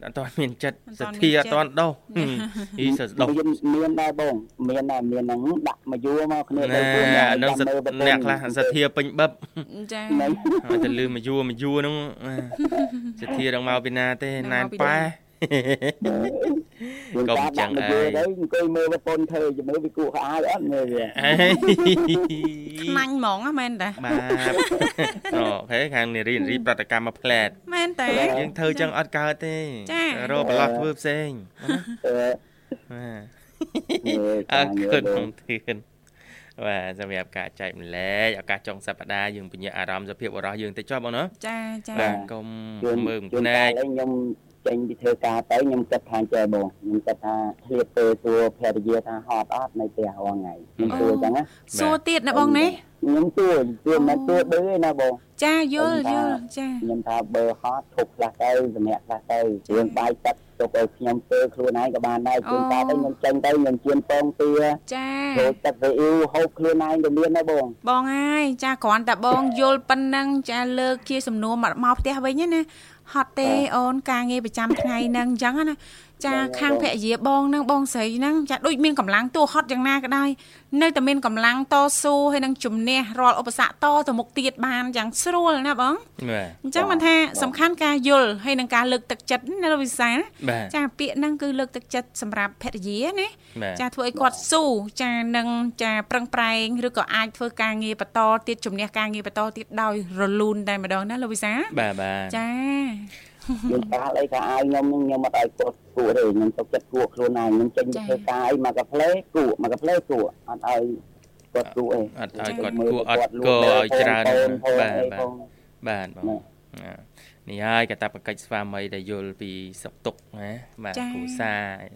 អត់ទាន់មានចិត្តអត់សទាន់ទ្ធាមានអត់ទាន់ដោះហឹមអ៊ីសដោះមានមានដែរបង មានដែរមានហ្នឹងដាក់មកយួរមកគ្នាណែទៅខ្លួនអានឹងសត្វអ្នកខ្លះសទ្ធាពេញបឹបចាហ្នឹងហើយទៅលឺមកយួរមកយួរហ្នឹងអាសទ្ធាដល់មកពីណាទេដល់ណែនមកពីប៉ែមាន កុំការចឹដាក់ងមកយួរឯងទៅអង្គុយមើលប្រពន្ធធ្វើជំរឿវាគួរខោអាវអត់មើលវាអេខ្មាញ់ហ្មងណាមែនតាបាទអូខេខាងនារីនារីប្រតិកម្មមកផ្លែតមែនតាយើងធ្វើចឹងអត់កើតទេចារកប្រឡោះធ្វើផ្សេងអឺបាទមើលអការរងារគុណបខងងធៀនបាទសម្រាប់ការចែកម្លែកឱកាសចុងសប្តាហ៍យើងពញ្ញាអារម្មណ៍សភាពបរោះយើងទៅចុះបងណាចាចាបាទកុំជួនមើលជួនភ្នែកាលកឯងខ្ញុំ ចេញពីធ្វើការទៅខ្ញុំគិតថាចេះបងខ្ញុំគិតថាឃ្លាតទៅសួរភរិយាថាហត់អត់នៅផ្ទះរាល់ថ្ងៃខ្ញុំសួរអញ្ចឹងណាសួរទៀតណាបងណាខ្ញុំសួរសួរមិនសួរឌឺឯណាបងចាយល់យល់ចាខ្ញុំថាបើហត់ធប់ខ្លះទៅសម្រាប់ខ្លះទៅរឿងបាយទឹកទុកឲ្យខ្ញុំធ្វើខ្លួនឯងក៏បានដែរជួនកាលទៅខ្ញុំចេញទៅខ្ញុំជៀនពងទាចាចូលទឹកវីអ៊ីវហូបខ្លួនឯងក៏មានដែរបងបងហើយចាគ្រាន់តែបងយល់ប៉ុណ្ណឹងចាលើកជាសំណួរមកមកផ្ទះវិញណា ហត់ទេអូនការងារប្រចាំថ្ងៃហ្នឹងអញ្ចឹងណា ចាខាងភរិយាបងហ្នឹងបងស្រីហ្នឹងចាដូចមានកម្លាំងតួហត់យ៉ាងណាក៏ដោយនៅតែមានកម្លាំងតស៊ូហើយនឹងជំនះរាល់ឧបសគ្គតទៅមុខទៀតបានយ៉ាងស្រួលណាបងបាទអញ្ចឹងមិនថាសំខាន់ការយល់ហើយនឹងការលើកទឹកចិត្តណាលោកវិសាលបាទចាពាក្យហ្នឹងគឺលើកទឹកចិត្តសម្រាប់ភរិយាណាបាទចាធ្វើឲ្យគាត់ស៊ូចានឹងចាប្រឹងប្រែងឬក៏អាចធ្វើការងារបន្តទៀតជំនះការងារបន្តទៀតដោយរលូនតែម្ដងណាលោកវិសាលបាទបាទចា យើងកាលអីក៏ឲ្យខ្ញុំនឹងខ្ញុំអត់ឲ្យគាត់គួរទេខ្ញុំទុកចិត្តគួរខ្លួនឯងខ្ញុំចេញទៅធ្វើការអីមកកាផ្លេគួរមកកាផ្លេគួរអត់ឲ្យគាត់គួរអីអត់ឲ្យគាត់គួរអត់គោឲ្យច្រើនបាទបាទបាទបាទបងអា នេះហើយកតាបកិច្ចស្វាមីដែលយល់ពីសុខទុក្ខណាបាទគ្រូសា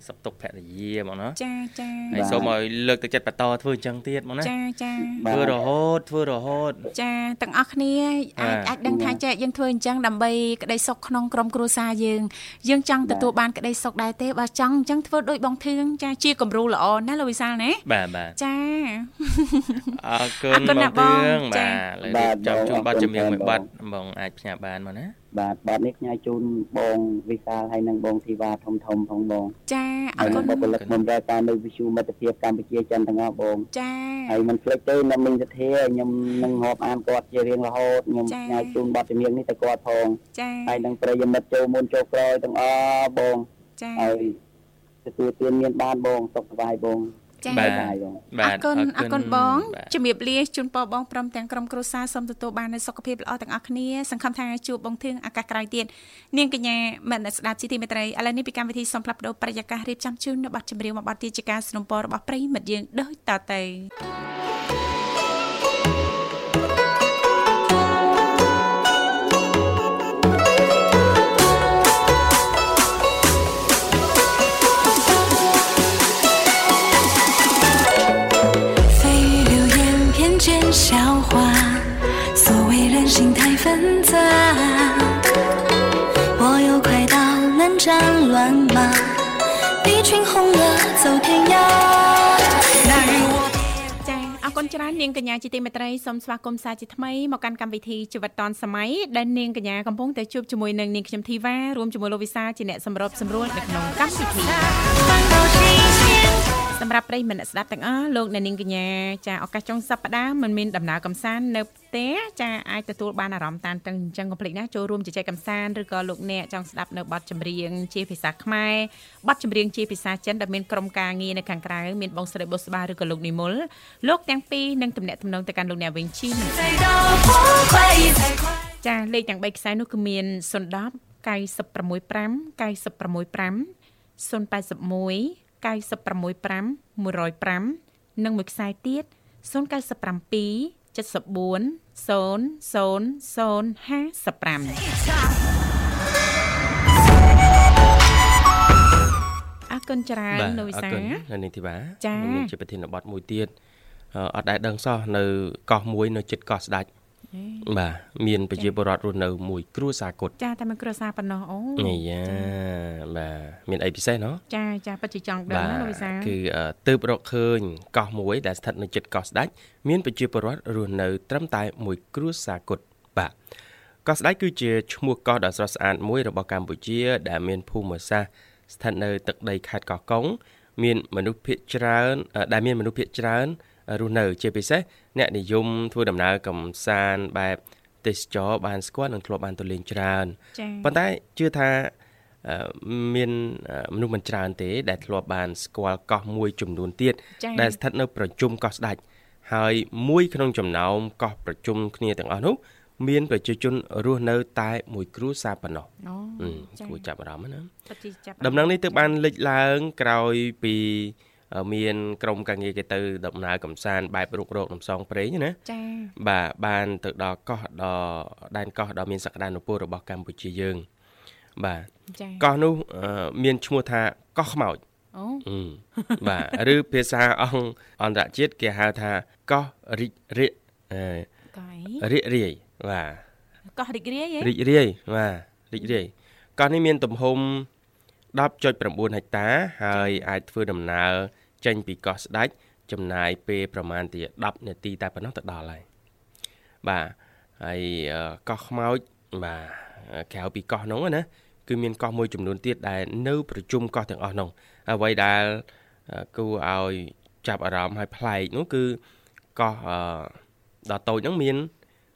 សុខទុក្ខភរិយាបងណាចាចាហើយសូមឲ្យលើកទឹកចិត្តបន្តធ្វើអញ្ចឹងទៀតបងណាចាចាធ្វើរហូតធ្វើរហូត ចាទាំងអស់គ្នាអាចបាទអាចដឹងថាចែកយើងធ្វើអញ្ចឹងដើម្បីក្តីសុខក្នុងក្រុមគ្រួសារយើងយើងចង់ទទួលបានក្តីសុខដែរទេបើចង់អញ្ចឹងធ្វើដូចបងធឿងចាជាគំរូល្អណាលោកវិសាលណាបាទបាទចាអរគុអណរគុណបងណាស់បងទឿងចាបាទឥឡូវរៀបចំជូនប័ណ្ណចម្រៀងមួយប័ណ្ណបងអាចផ្ញើបានមកណា បាទបាទនេះផ្ញើជូនបងវិសាលហើយនិងបងធីវ៉ាធំធំផងបង ចាអហើយរគុនិងណបុគ្គលិកមុនរកការនៅវិទ្យុមិត្តភាពកម្ពុជាចិនទាំងអស់បងចាហើយមិនភ្លេចទេនៅមីងសធាខ្ញុំនឹងរាប់អានគាត់ជារៀងរហូតខ្ញុំចា៎ផ្ញើជូនប័ណ្ណចម្រៀងនេះទៅគាត់ផងចាហើយនឹងប្រិយមិត្តចូលមុនចូលក្រោយទាំងអស់បងចាហើយទទួលទានមានបានបងសុខសប្បាយបង ចា បាទ បាយបង អរគុណអរគុណបង បាទ ជំរាបលាជូនពរបងព្រមទាំងក្រុមគ្រួសារសូមទទួលបាននូវសុខភាពល្អទាំងអស់គ្នាសង្ឃឹមថាជួបបងធឿងឱកាសក្រោយទៀតនាងកញ្ញាមនស្ដាប់ជីទីមេត្រីឥឡូវនេះពីកម្មវិធីសូមផ្លាប់បដោប្រយាកររៀបចំជូននៅប័ណ្ណចម្រៀងមួយប័ណ្ណទៀតជាការสนับสนุนរបស់ប្រិយមិត្តយើងដូចតទៅ 蜚 心太纷杂。我有快刀，乱战乱麻，一群红了走天涯。那日我。 ចាអរគុណច្រើននាងកញ្ញាជាទីមេត្រីសូមស្វាគមន៍សាជាថ្មីមកកាន់កម្មវិធីជីវិតឌွန်សម័យដែលនាងកញ្ញាកំពុងតែជួបជាមួយនឹងនាងខ្ញុំធីវ៉ារួមជាមួយលោកវិសាជាអ្នកសម្របសម្រួលនៅក្នុងកម្មវិធី 烦恼谁先？ សម្រាប់ប្រិយមិត្តអ្នកស្ដាប់ទាំងអស់លោកអ្នកនាងកញ្ញាចាឱកាសចុងសប្តាហ៍មិនមានដំណើរកំសាន្តនៅ ផ្ទះចាអាចទទួលបានអារម្មណ៍តានតឹងអញ្ចឹងកុំភ្លេចណាចូលរួមជជែកកម្សាន្តឬក៏លោកអ្នកចង់ស្ដាប់នៅបទចម្រៀងជាភាសាខ្មែរបទចម្រៀងជាភាសាចិនដែលមានក្រុមការងារនៅខាងក្រៅមានបងស្រីបុស្បាឬក៏លោកនិមលលោកទាំងពីរនឹងទំនាក់ទំនងទៅកាន់លោកអ្នកវិញជីចាលេខទាំង3ខ្សែនោះគឺមាន010 965 965 081 965 105និងមួយខ្សែទៀត097 74 00055អរគុណច្រើនលោកវិសាអរគុណនៅនាងធីបាចាមានជាប្រធានបទមួយទៀតអឺអត់ដែលដឹងសោះនៅកោះមួយនៅជិតកោះស្ដាច់ បាទមានប្រជាពលរដ្ឋរស់នៅមួយ គ្រួសារគត់ចាតែមួយគ្រួសារប៉ុណ្ណោះអូអាយ៉ាបាទមានអីពិសេសណោះចាចាពិតជាចង់ដឹងណាលោកវិសាគឺអឺទើបរកឃើញកោះមួយ ដែលស្ថិតនៅជិតកោះស្ដាច់មានប្រជាពលរដ្ឋរស់នៅ ត្រឹមតែមួយគ្រួសារគត់បាទកោះស្ដាច់គឺជាឈ្មោះកោះដ៏ស្រស់ស្អាតមួយរបស់កម្ពុជា ដែលមានភូមិសាស្ត្រស្ថិតនៅទឹកដីខេត្តកោះកុងមានមនុស្សភាគច្រើនអឺដែលមានមនុស្សភាគច្រើន រស់នៅ ជាពិសេសអ្នកនិយមធ្វើដំណើរកំសាន្តបែបទេសចរបានស្គាល់និងធ្លាប់បានទៅលេងច្រើនចាប៉ុន្តែជឿថាអឺមានអឺមនុស្សមិនច្រើនទេ ដែលធ្លាប់បានស្គាល់កោះមួយចំនួនទៀតចា៎ដែលស្ថិតនៅប្រជុំកោះស្ដេចហើយមួយក្នុងចំណោមកោះប្រជុំគ្នាទាំងអស់នោះមានប្រជាជនរស់នៅតែមួយគ្រួសារប៉ុណ្ណោះអូអឺចាគួរចាប់អារម្មណ៍ណាពិតជាចាប់ដំណឹងនេះទើបបានលេចឡើងក្រោយពីអឺ មានក្រុមការងារគេទៅដំណើរកំសាន្តបែបរុករកដំសងព្រេងណាចាបាទបានទៅដល់កោះដល់ដែនកោះដ៏មានសក្តានុពលរបស់កម្ពុជាយើង បាទចាកោះនោះអឺមានឈ្មោះថាកោះខ្មោចអូអឺបាទឬភាសាអង្គអន្តរជាតិគេហៅថាកោះរីករាយអឺកៃរីករាយបាទកោះរីករាយហ៎រីករាយបាទរីករាយកោះនេះមានទំហំ10.9ហិកតា ហើយអាចធ្វើដំណើរ ចេញពីកោះស្ដេចចំណាយពេលប្រមាណជា10នាទីតែប៉ុណ្ណោះទៅដល់ហើយបាទហើយអឺកោះខ្មោចបាទក្រៅពីកោះនោះណាគឺមានកោះមួយចំនួនទៀតដែលនៅប្រជុំកោះទាំងអស់នោះអ្វីដែលអឺគួរឲ្យចាប់អារម្មណ៍ឲ្យប្លែកនោះគឺកោះអឺដ៏តូចហ្នឹងមាន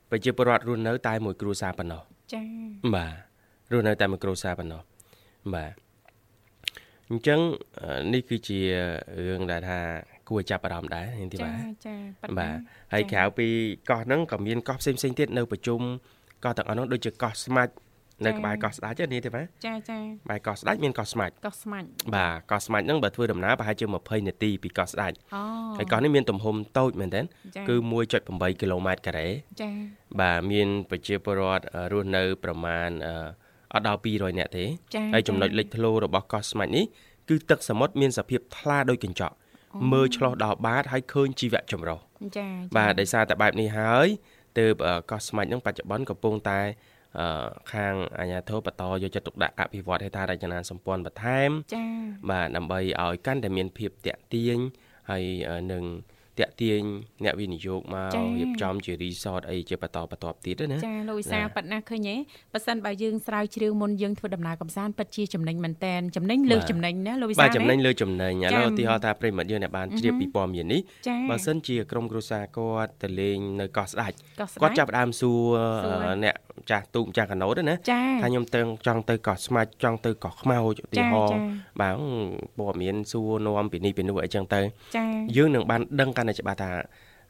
ប្រជាពលរដ្ឋរស់នៅតែមួយគ្រួសារប៉ុណ្ណោះចាបាទរស់នៅតែមួយគ្រួសារប៉ុណ្ណោះបាទ អញ្ចឹងអឺនេះគឺជារឿងដែលថាគួរចាប់អារម្មណ៍ដែរនាងធីចាបាចាប៉ិនបាទហើយក្រៅពីកោះហ្នឹងក៏មានកោះផ្សេងផ្សេងៗទៀតនៅប្រជុំកោះទាំងអស់ហ្នឹងដូចជាកោះស្មាច់នៅក្បែរកោះស្ដាច់ទេនាងធីបាចាចាក្បែរកោះស្ដាច់មានកោះស្មាច់កោះស្មាច់បាទកោះស្មាច់ហ្នឹងបើធ្វើដំណើរប្រហែលជា20នាទីពីកោះស្ដាច់អូហើយកោះនេះមានទំហំតូចមែនទែនចាគឺ1.8គីឡូម៉ែត្រការ៉េចាបាទមានប្រជាពលរដ្ឋអឺរស់នៅប្រមាណអឺ អត់ដល់200នាក់ទេចាហើយចំណុចលេចធ្លោរបស់កោះស្មាច់នេះគឺទឹកសមុទ្រមានសភាពថ្លាដូចកញ្ចក់មើលឆ្លោះដល់បាតហើយឃើញជីវៈចម្រុះចាបាទដោយសារតែបែបនេះហើយទើបអឺកោះស្មាច់នឹងបច្ចុប្បន្នកំពុងតែអឺខាងអាជ្ញាធរបន្តយកចិត្តទុកដាក់អភិវឌ្ឍហេដ្ឋារចនាសម្ព័ន្ធបន្ថែមចាបាទដើម្បីឲ្យកាន់តែមានភាពតាក់ទាញហើយអឺនឹង តាក់ទាញអ្នកវិនិយោគមករៀបចំជារីសតអីជាបន្តបន្ទាប់ទៀតណាចាលោកវិសាណាប៉ិតណាឃើញទេប៉ះសិនបើយើងស្រាវជ្រាវមុនយើងធ្វើដំណើរកំសាន្តពិតជាចំណេញមែនតែនចំណេញលើសចំណេញណាលោកវិសាបាទចំណេញណាលើចំណេញឥចា៎ឡូវឧទាហរណ៍ថាប្រិមត្តយើងអ្នកបានជ្រាបពីព័ត៌មាននេះចាបើសិនជាក្រុមគ្រួសារគាត់ទៅលេងនៅកោះស្ដេចកោះស្គាត់ដាច់ចាប់ផ្ដើមសួរសួរអឺអ្នកចាស់ទូកម្ចាស់កណូតណាចាថាខ្ញុំទៅចង់ទៅកោះស្មាច់ចង់ទៅកោះខ្មោចឧទាហរចាណ៍បាទព័ត៌មានសួរនាំពីនេះពីនោះអីចឹងទៅចាយើងនឹងបានដឹងកាន់តែច្បាស់ថា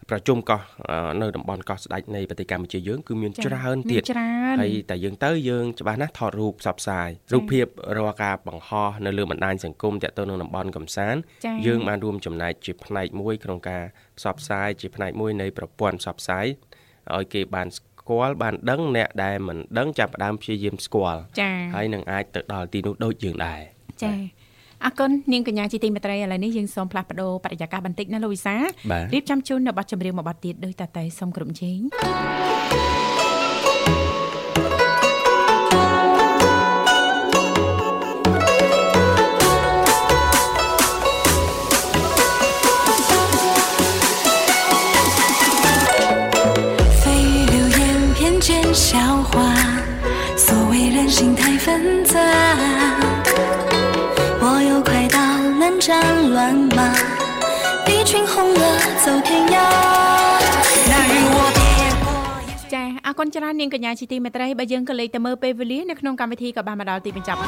ប្រជុំកោះអឺនៅតំបន់កោះស្ដេចនៃប្រទេសកម្ពុជាយើងគឺមានច្រើនទៀតមានច្រើនហើយតែយើងទៅយើងច្បាស់ណាស់ថតរូបផ្សព្វផ្សាយរូបភាពរាល់ការបង្ហោះនៅលើបណ្ដាញសង្គមតាក់ទងនឹងតំបន់កំសាន្តចាយើងបានរួមចំណែកជាផ្នែកមួយក្នុងការផ្សព្វផ្សាយជាផ្នែកមួយនៃប្រព័ន្ធផ្សព្វផ្សាយឲ្យគេបានស្គាល់បានដឹងអ្នកដែលមិនដឹងចាប់ផ្ដើមព្យាយាមស្គាល់ចាហើយនឹងអាចទៅដល់ទីនោះដូចយើងដែរចា អរគុណនាងកញ្ញាជាទីមេត្រីឥឡូវនេះយើងសូមផ្លាស់ប្ដូរបរិយាកាសបន្តិចណាលោកវិសា បាទ រៀបចំជូននៅប័ណ្ណចម្រៀងមួយប័ណ្ណទៀតដោយតាតែសូមគ្រប់ជេង 蜚语流言，偏见笑话，所谓人心太纷 战乱麻，敌军轰了走天涯。那日我别ចាអរគុណច្រើននាងកញ្ញាជាទីមេត្រីបើយើងក៏លេខទៅមើលពេលវេលានៅក្នុងកម្មវិធីក៏បានមកដល់ទីបញ្ចប់ហើ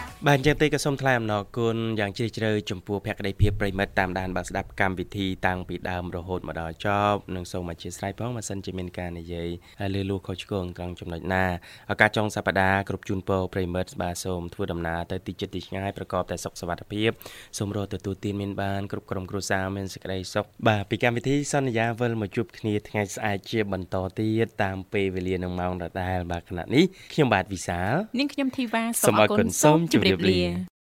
យ បាទអញ្ចឹងទេក៏សូមថ្លែងអំណរគុណយ៉ាងជ្រាលជ្រៅចំពោះភក្ដីភាពប្រិមិត្តតាមដានបាទស្ដាប់កម្មវិធីតាំងពីដើមរហូតមកដល់ចប់និងសូមអធិស្ឋានផងបើសិនជាមានការនិយាយលើលួសខុសឆ្គងត្រង់ចំណុចណាឱកាសចុងសប្ដាហ៍គ្រប់ជូនពរប្រិមិត្តបាទសូមធ្វើដំណើរទៅទីជិតទីឆ្ងាយប្រកបតែសុខសុវត្ថិភាពសូមរកទទួលទានមានបានគ្រប់ក្រុមគ្រួសារមានសេចក្តីសុខបាទពីកម្មវិធីសន្យាវិលមកជួបគ្នាថ្ងៃស្អែកជាបន្តទៀតតាមពេលវេលានឹងម៉ោងដដែលបាទខណៈនេះខ្ញុំបាទវិសាលនាងខ្ញុំធីវ៉ាសូមអរគុណសូមជម្រាបលា